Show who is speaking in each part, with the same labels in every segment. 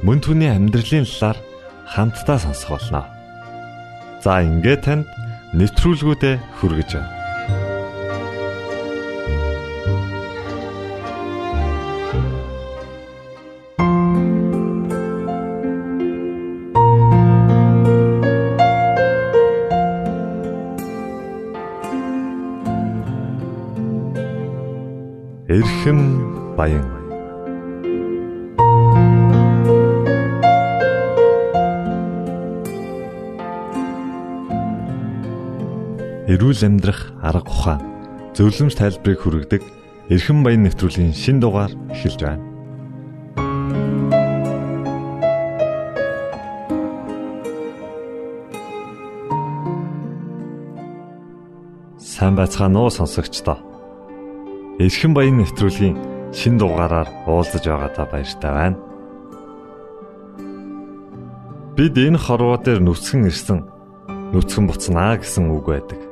Speaker 1: Мөн түүний амьдралын талаар хамтдаа сонсох болно. За ингээд танд нэвтрүүлгүүдэд хүргэж байна. Эрхэм баян эрүүл амьдрах арга ухаан зөвлөмж тайлбарыг хүргэдэг эрхэм баян нэвтрүүлгийн шин дугаар эхэлж байна. Сайн байцгаана уу сонсогчдоо. Эрхэм баян нэвтрүүлгийн шин дугаараар уулзаж байгаадаа баяртай байна. Бид энэ хорвоо дээр нүцгэн ирсэн нүцгэн буцнаа гэсэн үг байдаг.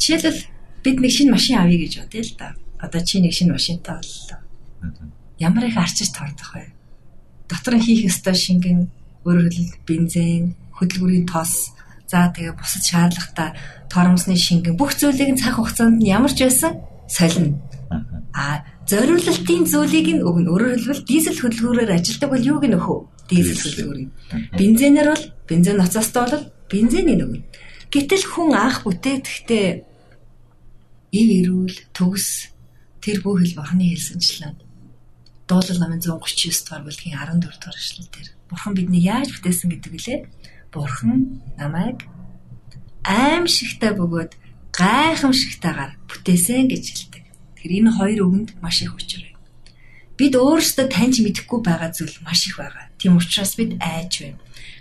Speaker 2: Жишээлбэл бид нэг шинэ машин авъя гэж бодъё л да. Одоо чи нэг шинэ машинтай боллоо. Ямар их арчиж тордох вэ? Дотор нь хийх ёстой шингэн өөрөөр хэлбэл бензин, хөдөлгүүрийн тос, за тэгээ бусад шаардлагатай торомсны шингэн бүх зүйлийг нь цаг хугацаанд нь ямар ч байсан солино. А зориулалтын зүйлийг нь өгнө. Өөрөөр хэлбэл дизель хөдөлгөөрөөр ажилдаг бол юуг нөхөө? Дизель хөдөлгөөрийг. Бензинээр бол бензин ноцоостой бол бензинийг өгнө. Гэтэл хүн анх бүтээхдээ ив эрүүл төгс тэр бүх хэл бурхны хэлсэнчлэн дуулал намын 139 дугаар бүлгийн 14 дугаар эшлэл дээр бурхан биднийг яаж бүтээсэн гэдэг үлээ бурхан намайг аимшигтай бөгөөд гайхамшигтайгаар бүтээсэн гэж хэлдэг. Тэр энэ хоёр үгэнд маш их учир байна. Бид өөрсдөө таньж мэдэхгүй байгаа зүйл маш их байгаа. Тийм учраас бид айж байна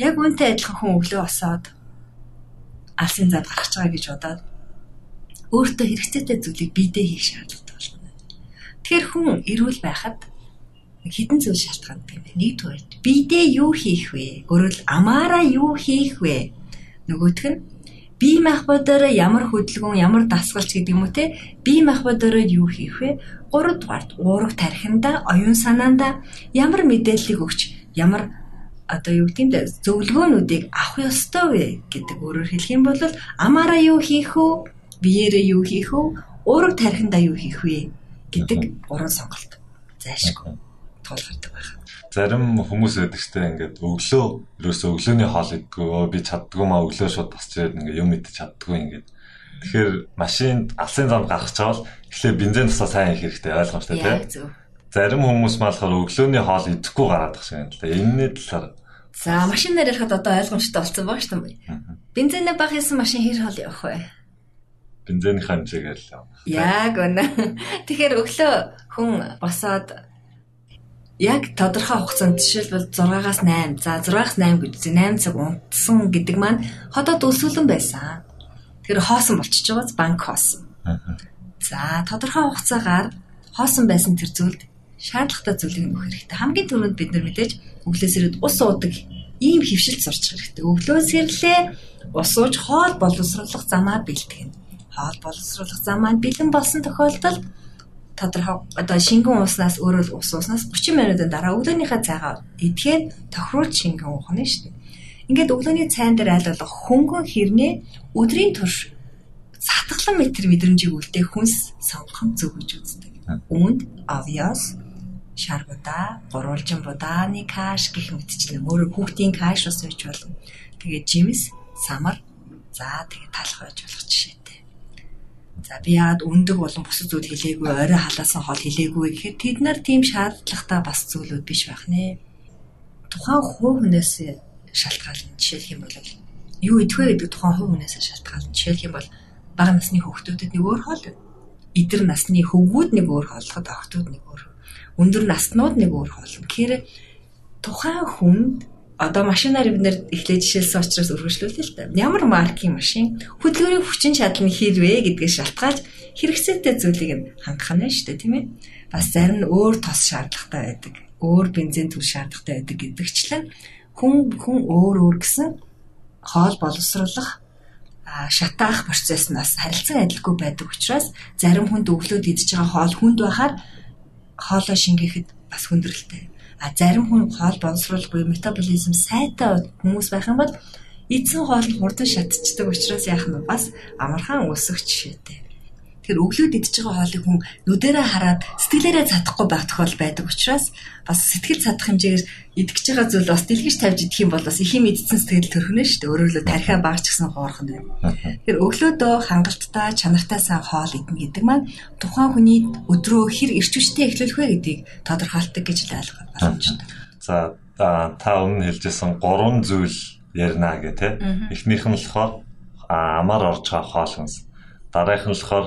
Speaker 2: Яг үүнтэй адилхан хүн өглөө босоод алсын зад гарч байгаа гэж бодоод өөртөө хэрэгцээтэй зүйлийг биедээ хийх шаардлагатай болно. Тэгэхээр хүн эрүүл байхад хідэн зүйл шалтгаантай юм. Нэгдүгээр биедээ юу хийх вэ? Өөрөөр амаараа юу хийх вэ? Нөгөөх нь бие махбодороо ямар хөдөлгөөн, ямар дасгалч гэдэг юм уу те? Бие махбодороо юу хийх вэ? Гуравдугаар уурах тархинда, оюун санаанда ямар мэдээллийг өгч, ямар одоо юу гэдэг нь зөвлөгөөнүүдийг авах ёстой вэ гэдэг өөрөөр хэлэх юм бол амаараа юу хийх вэ? Биеэрээ юу хийх вэ? Өөрөг тархиндаа юу хийх вэ гэдэг гурван сонголт зайлшгүй тулгардаг байна.
Speaker 1: Зарим хүмүүс байдаг штэ ингээд өглөө ерөөсөө өглөөний хоол идэггүй би чаддгүй маа өглөө шууд босч ирээд ингээд юм идэж чаддгүй ингээд Тэгэхээр машинд алсын зам гаргаж чавал эхлээ бензин тусаа сайн их хэрэгтэй ойлгомжтой тийм. Зарим хүмүүс маалахаар өглөөний хоол идэхгүй гараад тах шиг юм л да. Энэний талаар
Speaker 2: За машинаар ярихад одоо ойлгомжтой болсон баг шүү дээ. Бензинээ баг хийсэн машин хэр хоол явах вэ?
Speaker 1: Бензиний хэмжээгээр л явах.
Speaker 2: Яг үнэ. Тэгэхээр өглөө хүн босоод яг тодорхой хугацаанд жишээлбэл 6-аас 8, за 6-аас 8 гэж 8 цаг унтсан гэдэг маань ходоод өсвөлэн байсан. Тэр хоосон болчихж байгааз банк хоосон. За тодорхой хугацаагаар хоосон байсан тэр зүйлд шаардлагатай зүйлийг нөх хэрэгтэй. Хамгийн түрүүнд бид нар мэдээж өглөөс ирээд ус уудаг ийм хөвшилт сурч хэрэгтэй. Өглөөс ирлээ ус ууж хоол боловсруулах замаа бэлтгэн. Хоол боловсруулах замаа бэлэн болсон тохиолдолд тодорхой одоо шингэн ууснаас өөрөө ус ууснаас 30 минутын дараа өглөөнийхөө цайгаа идэхээр тохируулж шингэн уух нь шүү дээ. Ингээд өглөөний цайн дээр айл болох хөнгөн хэрнээ өдрийн турш сатглан метр мэдрэмжийг үлдээх хүнс сонгохон зөв гэж үздэг. Үүнд obvious шаргуудаа, гурвалжин будааны каш гэх мэтчлэн өөр хүүхдийн каш ус байж болно. Тэгээд жимс, самар, за тэгээд талх байж болох жишээтэй. За би яагаад өндөг болон бусад зүйл хэлээгүй, орой халаасан хоол хэлээгүй гэхээр тэд нар тийм шаардлагатай бас зүйлүүд биш байх нэ. Тухайн хувь хүнээс шалтгаална. Жишээлх юм бол юу идэх вэ гэдэг тухайн хувь хүнээс шалтгаална. Жишээлх юм бол бага насны хүүхдүүдэд нэг өөр хоол, эдэр насны хөвгүүд нэг өөр хооллоход охтууд нэг өөр. Өндөр наснууд нэг өөр хоол. Тэгэхээр тухайн хүнд одоо машинаар бид нэр эхлээд жишээлсэн учраас өргөжлүүлээ л да. Ямар маркийн машин хөдөлгөөний хүчин чадал нь хэрвээ гэдгээс шалтгаалж хэрэгцээтэй зүйлийг нь хангах нь шүү дээ тийм ээ. Бас зарим нь өөр тос шаардлагатай байдаг. Өөр бензин түл шаардлагатай байдаг гэдэгчлэн хүн хүн өөр өөр гэсэн хоол боловсруулах шатаах процесснаас харилцан адилгүй байдаг учраас зарим хүнд өглөөд идж байгаа хоол хүнд байхаар хоолоо шингээхэд бас хүндрэлтэй. А зарим хүн хоол боловсруулах буюу метаболизм сайтай хүмүүс байх юм бол эзэн хоол нь хурдан шатчихдаг учраас яах нь бас амархан өсөх жишээтэй. Тэгэхээр өглөөд идж байгаа хоолыг хүн нүдэрээ хараад сэтгэлээрээ чадахгүй байх тохиол байдаг учраас бас сэтгэл чадах хэмжээгээр идэж байгаа зүйл бас дэлгэж тавьж идэх юм бол бас их юм идсэн сэтгэл төрхнө шүү дээ. Өөрөөр хэлбэл тархиа багч гэсэн хоорхон байна. Тэгэхээр өглөөдөө хангалттай чанартай сайн хоол идэх гэдэг маань тухайн хүний өдрөө хэр эрч хүчтэй эхлүүлэх вэ гэдгийг тодорхойлдог гэж л ойлгох боломжтой.
Speaker 1: За та өмнө хэлжсэн гурван зүйл ярина гэх те. Эхнийх нь болохоор амар орж байгаа хоол хүнс. Дараагийнх нь болохоор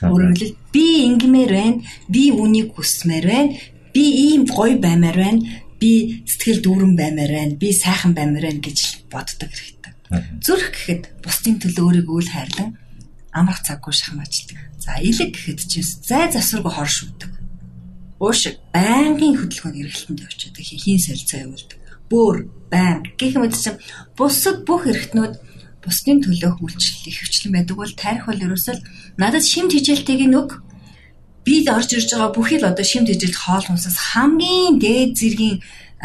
Speaker 2: Өөрөөр хэлбэл би ингэмээр байна, би үнийг хүсмээр байна, би ийм гоё баймаар байна, би сэтгэл дүүрэн баймаар байна, би сайхан баймаар байна гэж боддог хэрэгтэй. Зүрх гэхэд бусдын төлөө өөрийгөө үл хайрлан амрах цаггүй шахмаачдаг. За илэг гэхэд ч зай засваргүй хор шүтдэг. Ууш байнгын хөдөлгөөнд эргэлтэнд явчихдаг, хийн солилцоо явуулдаг. Бөөр, байнг гэх мэт чинь бусад бүх эргэтнүүд бусдын төлөөх үйлчлэл их хвчлэн байдаг бол тарих бол ерөөсөө надад шимт хижээлтэйг нүг бид орж ирж байгаа бүхий л одоо шимт хижээлт хоол хүнсээс хамгийн дээд зэргийн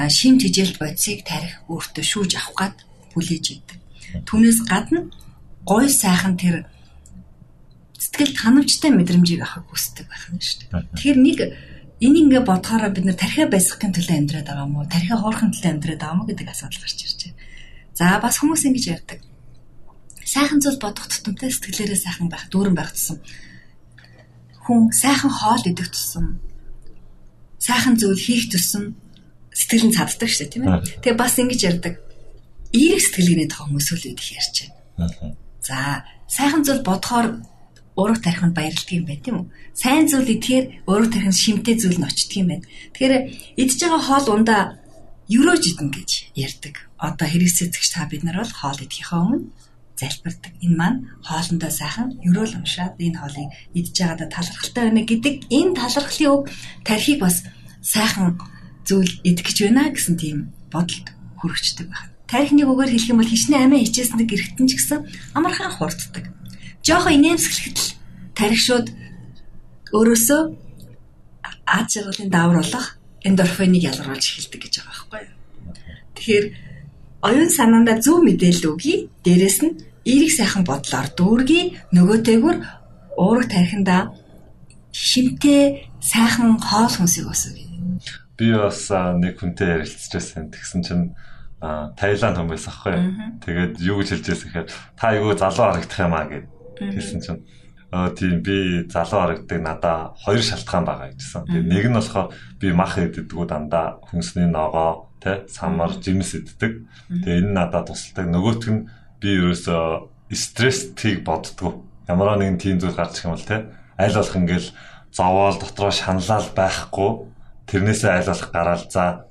Speaker 2: шимт хижээлт бодисыг тарих өөртөө шүүж авах гад хүлээж идэг. Түүнээс гадна гой сайхан тэр сэтгэл ханамжтай мэдрэмжийг авахыг хүсдэг байх нь шүү дээ. Тэгэхээр нэг энийг ингээ бодохоор бид нэр тархиа байсгахын төлөө амьдраад байгаа мó тархиа хоорохын төлөө амьдраад байгаа мó гэдэг асуудал гарч ирж байна. За бас хүмүүс ингэж ярьдаг сайхан зүйл бодох тутамтай сэтгэлээрээ сайхан байх, дүүрэн байх тусам хүн сайхан хоол идэх тусам сайхан зүйл хийх тусам сэтгэл нь цаддаг шүү дээ тийм ээ. Тэгээ бас ингэж ярьдаг. Эерэг сэтгэлгээний тухай хүмүүс үл идэх ярьж байна. За сайхан зүйл бодохоор ураг тархинд баярлдаг юм байна тийм үү? Сайн зүйл идэхээр ураг тархинд шимтэй зүйл нь очдөг юм байна. Тэгэхээр идж байгаа хоол ундаа ерөөж идэн гэж ярьдаг. Одоо хэрэгсэцэгч та бид нар бол хоол идэхийнхээ өмнө залбирдаг. Энэ маань хоолндоо сайхан ерөөл уншаад энэ хоолыг идж байгаадаа талархалтай байна гэдэг энэ талархлын үг тархийг бас сайхан зүйл идэх гэж байна гэсэн тийм бодолд хүрэгчдэг байна. Тархиныг үгээр хэлэх юм бол хичнээн амиа хичээсэн гэрхтэн ч гэсэн амархан хурддаг. Жохо инээмсэглэхэд л тархи шууд өөрөөсөө аж аргалын даавруулах эндорфиныг ялгаруулж эхэлдэг гэж байгаа байхгүй юу. Тэгэхээр оюун санаандаа зөв мэдээлэл өгье. Дээрэс нь эерэг сайхан бодлоор дүүргий нөгөөтэйгүр уурах тархиндаа шимтэй сайхан хоол хүнсийг өсгөе.
Speaker 1: Би бас нэг хүнтэй ярилцчихсан. Тэгсэн чинь Таиланд хүн байсан аахгүй. Тэгээд юу гэж хэлж байсан гэхээр та юу залуу харагдах юм аа гэд хэлсэн чинь Аа тийм би залуу харагдаг надаа хоёр шалтгаан байгаа гэжсэн. Тэгээ нэг нь болохоор би мах иддэггүй дандаа хүнсний ногоо тэ самар жимс иддэг. Тэгээ энэ надад тусалдаг. Нөгөөх нь би ерөөсөө стресстийг боддгоо. Ямар нэгэн тийм зүйл гарч ирэх юм бол тэ аль болох ингээл зовоол дотроо шаналал байхгүй тэрнээсээ аль болох гараал за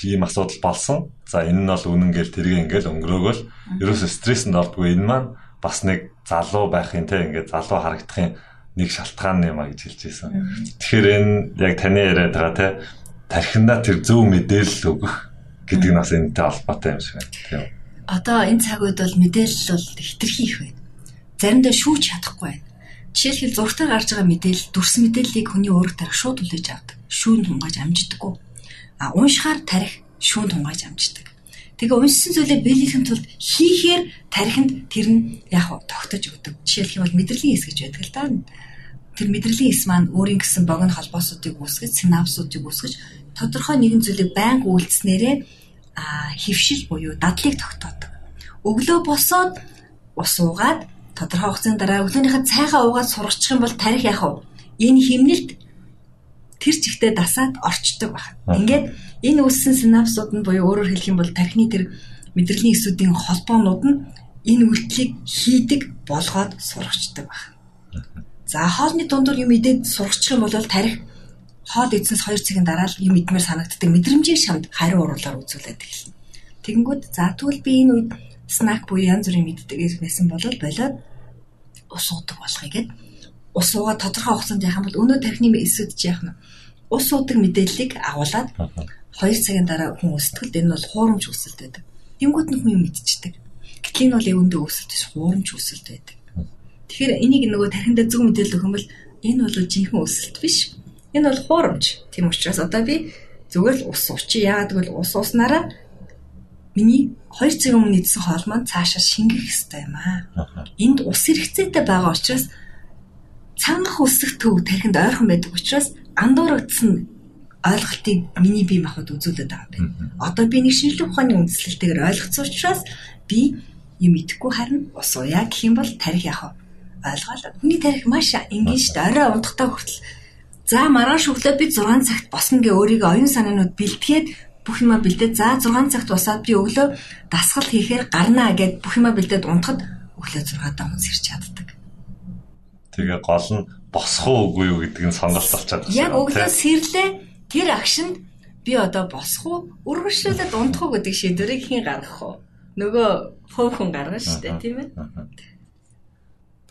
Speaker 1: ийм асуудал болсон. За энэ нь бол үнэн гээл тэргээ ингээл өнгөрөөгөл ерөөсөө стресséнд ордгоо энэ маань бас нэг залуу байхын те ингээд залуу харагдахын нэг шалтгаан юм а гэж хэлж байсан. Тэгэхээр энэ яг таны яриад байгаа те тархинда тэр зөв мэдээлэл өгөх гэдэг нь бас энэтэй холбоотой юм шиг байна. Тийм.
Speaker 2: Одоо энэ цаг үед бол мэдээлэл бол хитрхи их байна. Заримдаа шүүж чадахгүй байна. Жишээлбэл зургатаар гарч байгаа мэдээлэл дүрс мэдээллийг хүний өөрөг тарих шууд хүлээж авдаг. Шүүн тунгааж амждаггүй. А уншихаар тарих шүүн тунгааж амждаг. Тэгээ уншсан зүйлээ биелэхийн тулд хийхээр тархинд тэр нь яг тогтож өгдөг. Жишээлх юм бол мэдрэлийн эс гэж байдаг л да. Тэр мэдрэлийн эс маань өөрийн гэсэн богино холбоосуудыг үүсгэж, синапсуудыг үүсгэж тодорхой нэгэн зүйлийг байнга үйлдэснээрээ а хөвшил буюу дадлыг тогтоодог. Өглөө босоод ус уугаад тодорхой хугацааны дараа өглөөнийхөө цайгаа уугаад сургачих юм бол тарих яах вэ? Энэ химнэлт тэр чигтээ дасаад орчдөг байна. Ингээд Энэ үссэн синапсууд нь буюу өөрөөр хэлэх юм бол тархины тэр мэдрэлийн эсүүдийн холбоонууд нь энэ үйлчлийг хийдэг болгоод сургачдаг байна. За хоолны дундуур юм идээд сургачих юм бол тарих хоол идсэнс 2 цагийн дараа л юм идмээр санагддаг мэдрэмжийг шамд хариу уруулаар үзүүлээд эхэлнэ. Тэгэнгүүт за тэгвэл би энэ үед снак буюу янз бүрийн мэддэг байсан бол болоод ус уудаг болохыг гээд ус уугаа тодорхой хугацаанд яхах юм бол өнөө тархины эсүүд яах нь ус уудаг мэдээллийг агуулад 2 цагийн дараа хүн өсөлтөд энэ бол хуурамч өсөлт байдаг. Тэнгүүд нь хүн юм мэдчихдэг. Гэтэл энэ бол өвөндөө өсөлт биш хуурамч өсөлт байдаг. Тэгэхээр энийг нөгөө тархиндаа зөв мэдээлэл өгөх юм бол энэ бол жинхэнэ өсөлт биш. Энэ бол хуурамч. Тийм учраас одоо би зүгээр л ус уучи. Яагаад гэвэл ус уснараа миний 2 цагийн өмнө идсэн хоол маань цаашаа шингэх хэрэгтэй юм аа. Энд ус хэрэгцээтэй байгаа учраас цангах үсэх төв тархинд ойрхон байдаг учраас андуурагдсан ойлголтыг миний бие махбод үзүүлээд байгаа юм байна. Одоо би нэг шинжлэх ухааны үндслэлтэйгээр ойлгоцсон учраас би юм идэхгүй харин ус уяа гэх юм бол тарих яах вэ? Ойлгоолаа. Хүний тарих маш энгийн шүү дээ. Орой унтахтаа хүртэл за маргааш өглөө би 6 цагт босно гэ өөрийгөө оюун санаанууд бэлтгээд бүх юма бэлдээд за 6 цагт босоод би өглөө дасгал хийхээр гарнаа гэд бүх юма бэлдээд унтахад өглөө 6-аа хүн сэрч чаддаг.
Speaker 1: Тэгээ гол нь босох уу үгүй юу гэдэг нь сонголт болчиход
Speaker 2: байна. Яг өглөө сэрлээ тэр агшинд би одоо босох уу, үргэлжлүүлээд унтах уу гэдэг шийдвэрийг хэн гаргах вэ? Нөгөө хөв хүн гаргана шүү дээ, тийм ээ.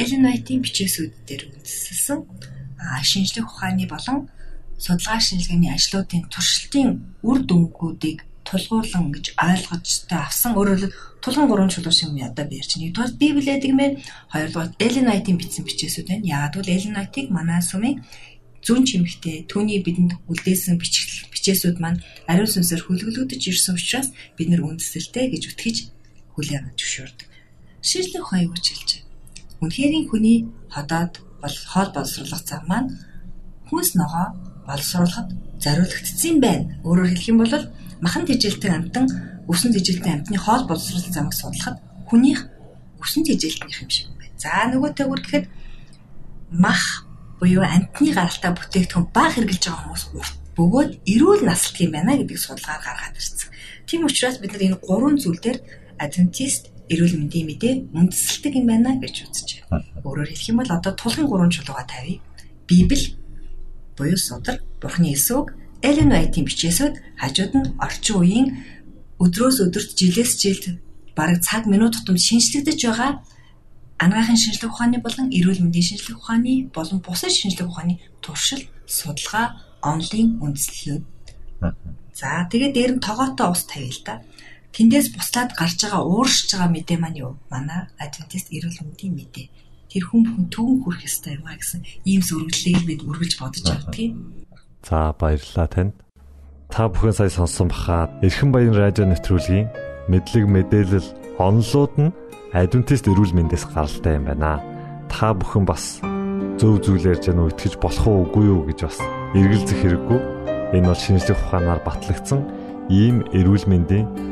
Speaker 2: Эллен Вайтийн бичээсүүд дээр үндэслэсэн шинжлэх ухааны болон судалгаа шинжилгээний ажлуудын туршилтын үр дүнгуудыг тулгуурлан гэж ойлгож та авсан өөрөөр тулгын гурван чулуу шиг юм одоо би ярьж байна. Нэгдүгээр Библиэд гэмээр хоёрдугаар Эллен Вайтийн бичсэн бичээсүүд байна. Яагад бол Эллен Вайтыг манай сүмийн зүүн чимэгтээ түүний бидэнд үлдээсэн бичээсүүд маань ариун сүнсээр хүлгэлгдэж ирсэн учраас бид нар үндэслэлтэй гэж үтгэж хүлээн зөвшөөрдөг. Шийдлэх ухаан юу гэж хэлж байна? Үнэхэрийн хүний ходоод бол хоол боловсруулах зам маань хүнс ногоо боловсруулахад зориулагдсан байна. Өөрөөр хэлэх юм бол махан тэжээлтэй амтан өсөн тэжээлтийн амьтны хоол боловсролын замыг судлахад хүнийх өсөн тэжээлтнийх юм шиг байна. За нөгөө төгөр гэхэд мах буюу амьтны гаралтай бүтээгдэхүүн баг хэрглэж байгаа хүмүүс урт бөгөөд эрүүл наслт юм байна гэдгийг судалгаар гаргаад ирсэн. Тийм учраас бид нар энэ гурван зүйл дээр адвентист эрүүл мэндийн мэдээ үндэслэлдэг юм байна гэж үзэж байна. Өөрөөр хэлэх юм бол одоо тулгын гурван чулууга тавья. Библи буюу судар, Бурхны эсвэг, Элен Вайтийн бичээсүүд хажууд нь орчин үеийн өдрөөс өдөрт жилээс жилд бараг цаг минут тутамд шинжлэгдэж байгаа анагаахын шинжлэх ухааны болон эрүүл мэндийн шинжлэх ухааны болон бусад шинжлэх ухааны туршил, судалгаа, онлайн үндэслэлүүд. За тэгээд дээр нь тогоотой ус тавья л да. Тэндээс буслаад гарч байгаа ууршиж байгаа мэдээ маань юу? Манай адвентист эрүүл мэндийн мэдээ. Тэр хүн бүхэн төвөн хүрэх ёстой юм а гэсэн ийм зөвлөлийг бид үргэлж бодож явдгийг.
Speaker 1: За баярлалаа танд. Та бүхэн сая сонссон бахаа Эрхэн баян радио нэвтрүүлгийн мэдлэг мэдээлэл онлууд нь адвентист эрүүл мэндээс гаралтай юм байна. Та бүхэн бас зөв зүйл ярьж яана итгэж болох уу үгүй юу гэж бас эргэлзэх хэрэггүй. Энэ бол шинжлэх ухаанаар батлагдсан ийм эрүүл мэндийн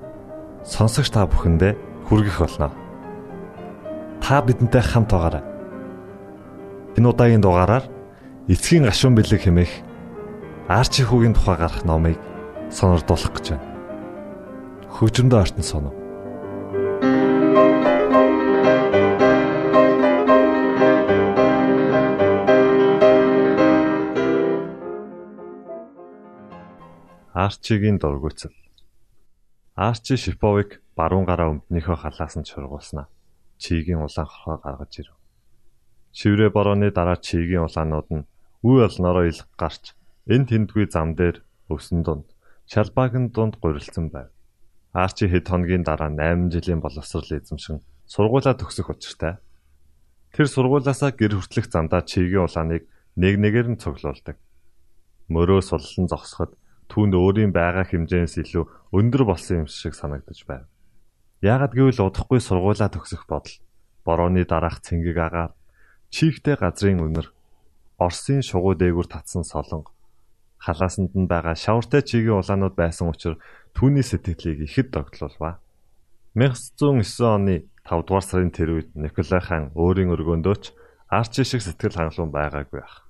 Speaker 1: сонсогч та бүхэндээ хүргэх болно. Та бидэнтэй хамт байгаарай. Энэ удаагийн дугаараар эцгийн гашуун бэлэг хэмээх Арчи хүүгийн тухай гарах номыг сонирдуулах гэж байна. Хөгжмөдөө артн сонов. Арчигийн дургуйцал Арчи Шиповыг баруун гараа өмднийхөө халаас нь чургуулснаа. Чигийн улаан хорхоо гаргаж ирв. Шиврээ борооны дараа чигийн улаанууд нь үе олноороо илг гарч энэ тэндгүй зам дээр өвсөн дунд шалбаагийн дунд гурилсан байв. Арчи хэд хоногийн дараа 8 жилийн боловсрол эзэмшин сургуулаа төгсөх учиртай. Тэр сургуулаасаа гэр хүртэлх замдаа чигийн улааныг нэг нэгээр нь цуглуулдаг. Мөрөө суллан зогсоход түүнд өөрийн байгаа хэмжээс илүү өндөр болсон юм шиг санагдаж байв. Яагад гэвэл удахгүй сургуулаа төгсөх бодол борооны дараах цэнгэг агаар чийгтэй газрын үнэр Оросын шугуу дээгүр татсан солонго халаасанд нь байгаа шавартай чигийн улаанууд байсан учраас түүний сэтгэлийг ихэд догтлуулва. 1909 оны 5 дугаар сарын тэр үед Николай хаан өөрийн өргөөндөөч Арчи шиг сэтгэл хангалуун байгаагүй байх.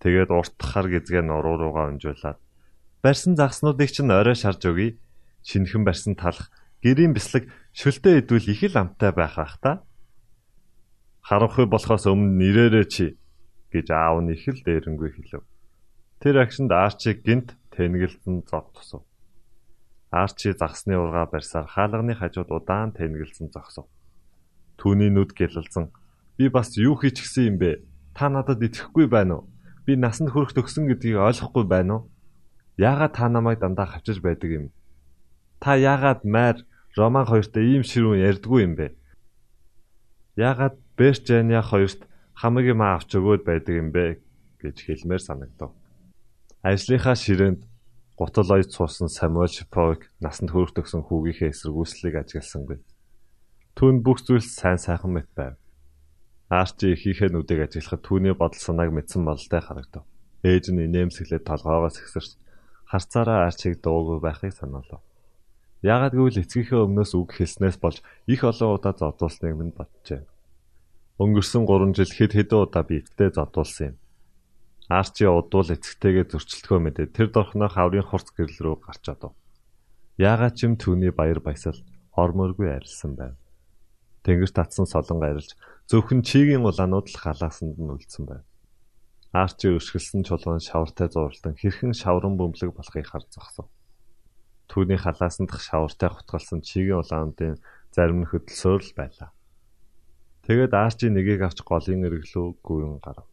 Speaker 1: Тэгээд урт хар гизгээ нуруу руугаа унжуулаад барьсан загснуудыг чинь орой шарж өгье. Шинхэн барьсан талах гэрийн бяслаг шөлтөө идвэл их л амтай байх ах та. Харанхуй болохоос өмнө нэрээрээ чи гэж аав нь их л дээрэнгүй хэлв. Тэр агшинд Арчиг гинт тэнгэлсэн зов тусав. Арчи загсны ургаа барьсаар хаалганы хажууд удаан тэнгэлсэн зогсов. Түүний нүд гэлэлзэн би бас юу хийч гисэн юм бэ? Та надад итгэхгүй байна уу? Би насанд хүрэх төгсөн гэдгийг ойлгохгүй байна уу? Яагаад та намайг дандаа хавчиж байдаг юм? Та яагаад майр Роман хоёртой ийм ширүүн ярьдгүй юм бэ? Яагаад Берчэня хоёрт хамаг юм авч өгөөд байдаг юм бэ гэж хэлмээр санагдав. Ажлынхаа ширээнд гутал ойд суусан Самуэль Шиповыг насанд хүрэх төгсөн хүүгийнхээ эсэргүүцлийг ажигласангүй. Түүнд бүх зүйл сайн сайхан мэт байв. Арчи ихийнхээ нүдийг ажиглахад түүний бодол санааг мэдсэн бололтой харагдав. Ээж нь инээмсэглээд толгоогоос ихсэрч харцаараа арчиг дуугүй байхыг санаалав. Яагад гэвэл эцгийнхээ өмнөөс үг хэлснээс болж их олон удаа зодуулсныг минь боджээ. Өнгөрсөн 3 жил хэд хэдэн удаа биетдээ зодуулсан юм. Арчи удвал эцэгтэйгээ зөрчилдөхөө мэдээ тэр дорхноо хаврын хурц гэрэл рүү гарч одов. Яагаад ч юм түүний баяр баясал ормооргүй арилсан байв. Тэнгэр татсан солон гарилж зөвхөн чигийн улаанууд л халаасанд нь үлдсэн байв. Арчи өшгөлсөн чулуун шавартай зурлан хэрхэн шаврын бөмбөлөг болохыг харж зогсов. Түүний халаасандх шавартай хутгалсан чигийн улаануудын зарим нь хөдөлсөөр л байлаа. Тэгээд Арчи нэгийг авч голын эргэлөө гүйн гарав.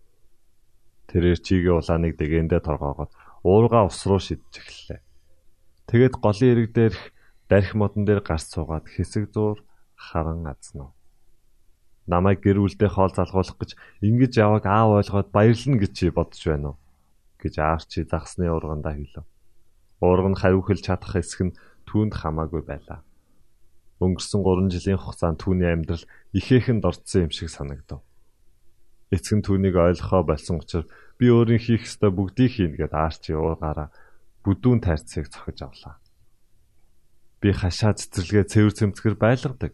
Speaker 1: Тэрээр чигийн улааныг дэгэндээ торгоогоод уурга ус руу шидэж эхэллээ. Тэгээд голын эрэг дээрх дарх модон дээр гарч суугаад хэсэг зуур харан азнав. Намайг гэр бүлдээ хоол залгуулах гэж ингэж яваг аав ойлгоод баярлна гэж чи бодож байна уу? гэж Арчи загсны ургандаа хэлв. Уурга нь хариу хэлж чадах эсэх нь түүнд хамаагүй байлаа. Өнгөрсөн 3 жилийн хугацаанд түүний амьдрал ихээхэн дорцсон юм шиг санагдав. Эцэг нь түүнийг ойлгохоо болсон учраас би өөрийн хийх ёстой бүгдийг хийнэ гэд Арчи уугаараа бүдүүн тайрцыг цохиж авлаа. Би хашаа цэцэрлэгээ цэвэр цэмцгэр байлгадаг.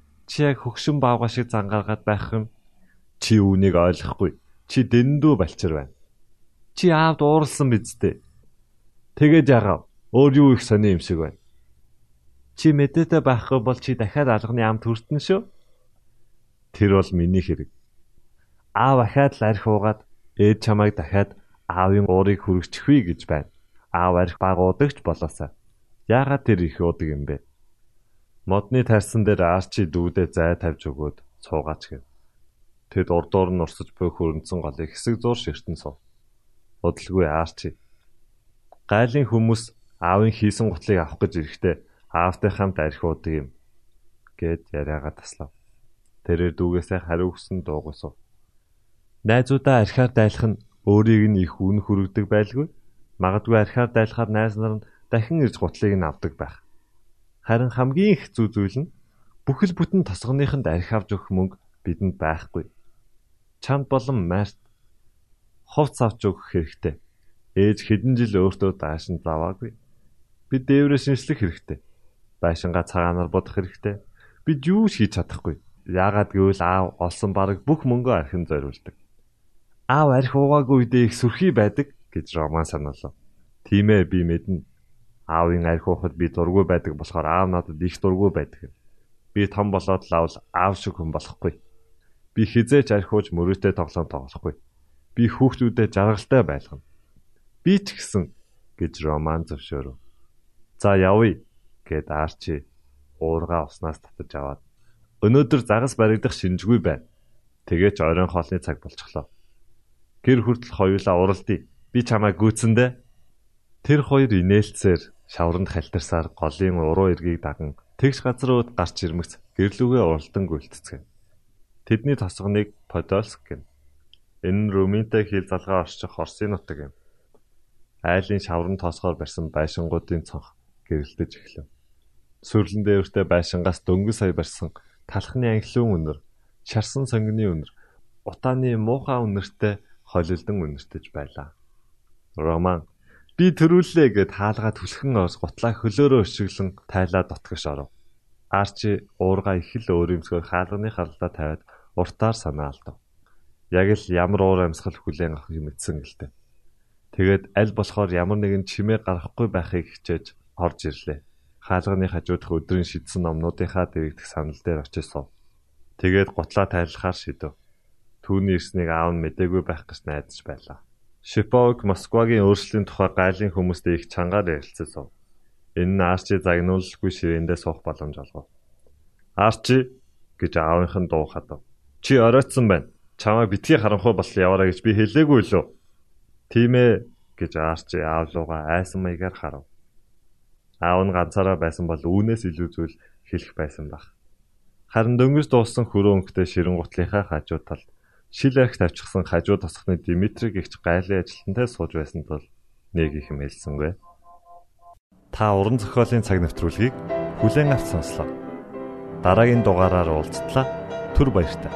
Speaker 1: Чи яг хөгшин баавга шиг зангаргаад байх юм. Чи үүнийг ойлгохгүй. Чи дэндүү балчир байна. Чи аавд ууралсан биз дээ. Тэгээд яагав? Өөр юу их сони юм шиг байна. Чи мэдээтэй байхгүй бол чи дахиад алганы ам төртөн шүү. Тэр бол миний хэрэг. Аав ахаад л арх уугаад ээж чамайг дахиад аавын уурыг хүргэчихвээ гэж байна. Аав арх баг удагч болоосаа. Яагаад тэр их удаг юм бэ? Модны тарсан дээр арчи дүүдээ зай тавьж өгөөд цуугаач гэв. Тэд урдуур нь урсаж буй хөрөнцөн голыг хэсэг зур ширтэн сув. Удалгүй арчи. Гайлын хүмүүс аавын хийсэн гутлыг авах гэж ирэхдээ аавтай хамт архиудаг юм гэд яриагаа таслав. Тэрээр дүүгээсээ хариу өгсөн дуугасав. Найзуудаа архиар дайлах нь өөрийг нь их үн хүрэгдэг байлгүй. Магадгүй архиар дайлахаар найз нар нь дахин ирж гутлыг нь авдаг байх. Харин хамгийн их зүй зүйл нь бүхэл бүтэн тосгоныхонд архи авч өгөх мөнгө бидэнд байхгүй. Чамд болон Март хувц авч өгөх хэрэгтэй. Ээж хэдэн жил өөртөө даашин заваагүй. Бид дээврээ шинжлэх хэрэгтэй байшингаа цагаанаар бодох хэрэгтэй. Бид юу ч хийж чадахгүй. Яагаад гэвэл аав олсон бараг бүх мөнгөө архин зориулдаг. Аав арх уугаагүй үедээ их сүрхий байдаг гэж Роман санаалав. Тийм ээ би мэднэ. Аавын арх уухад би дургүй байдаг болохоор аав надад их дургүй байдаг. Би том болоод лавл аав шиг хүн болохгүй. Би хизээч арх ууж мөрөөдөө тоглоом тоглохгүй. Би хүүхдүүдэд жаргалтай байлгана. Би ч гэсэн гэж Роман зөвшөөрөв. За явъя гэд Арчи уургаа уснаас татаж аваад өнөөдөр загас баригдах шинжгүй байна. Тэгээ ч оройн хоолны цаг болчихлоо. Гэр хүртэл хоёулаа уралдъя. Би чамайг гүйцэндэ. Тэр хоёр инээлцээр шавранд халтарсаар голын уруу эргийг даган тэгш газрууд гарч ирмэгц гэрлүүгээ уралдан гүйлтцгэв. Тэдний тосгоныг Подольск гэнэ. Энэ нь Румынтай хил залгаа орчих Орсын нутаг юм. Айлын шаврын тоосгоор барьсан байшингуудын цонх гэрэлтэж эхлэв. Сүрлэн дээвртэй байшингаас дөнгөж сая барьсан талхны анхлын үнэр, шарсан сонгины үнэр, утааны муухай үнэртэй холилдон үнэртэж байлаа. Роман би төрүүллээ гэд хаалгаа түлхэн орс гутлаа хөлөөрөө өшиглэн тайлаа дотгош оров. Арчи уурга их л өөрөмсгөр хаалганы харлаа тавиад уртаар санаа алдав. Яг л ямар уур амьсгал хүлээн авах юм эцсэн гэлтэй. Тэгээд аль болохоор ямар нэгэн чимээ гарахгүй байхыг хичээж орж ирлээ. Хаалганы хажуудах өдрийн шидсэн номнуудынхаа дэрэгдэх санал дээр очиж суув. Тэгээд гутлаа тайлахаар шидэв. Түүний ирснийг аав нь мэдээгүй байх гэж найдаж байлаа. Шиповг Москвагийн өөрчлөлийн тухай гайлын хүмүүстэй их чангаар ярилцсан. Энэ нь Арчи загнуулгүй ширээндээ суух боломж олгов. Арчи гэж аавынх нь дуу хадав. Чи оройтсан байна. Чамайг битгий харанхуй бол яваарай гэж би хэлээгүй лөө. Тийм ээ гэж Арчи аав руугаа айсан маягаар харав. Аав нь ганцаараа байсан бол үүнээс илүү зүйл хэлэх байсан баг. Харин дөнгөж дууссан хөрөө өнгөтэй ширэн гутлынхаа хажуу талд шил арх тавьчихсан хажуу тосхны Димитриг ихч гайлын ажилтнтай сууж байсан тул нэг их мэлсэнгүй. Та уран зохиолын цаг навтруулгийг бүлээн авч сонслоо. Дараагийн дугаараар уулзтлаа. Түр баярлалаа.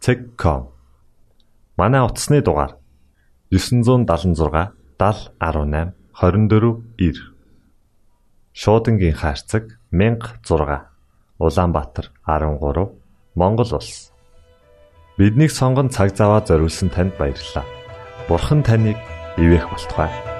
Speaker 1: cek.com Манай утасны дугаар 976 7018 24 9 Шуудангийн хаяг 16 Улаанбаатар 13 Монгол улс Биднийг сонгон цаг зав аваад зориулсан танд баярлалаа. Бурхан таныг ивээх болтугай.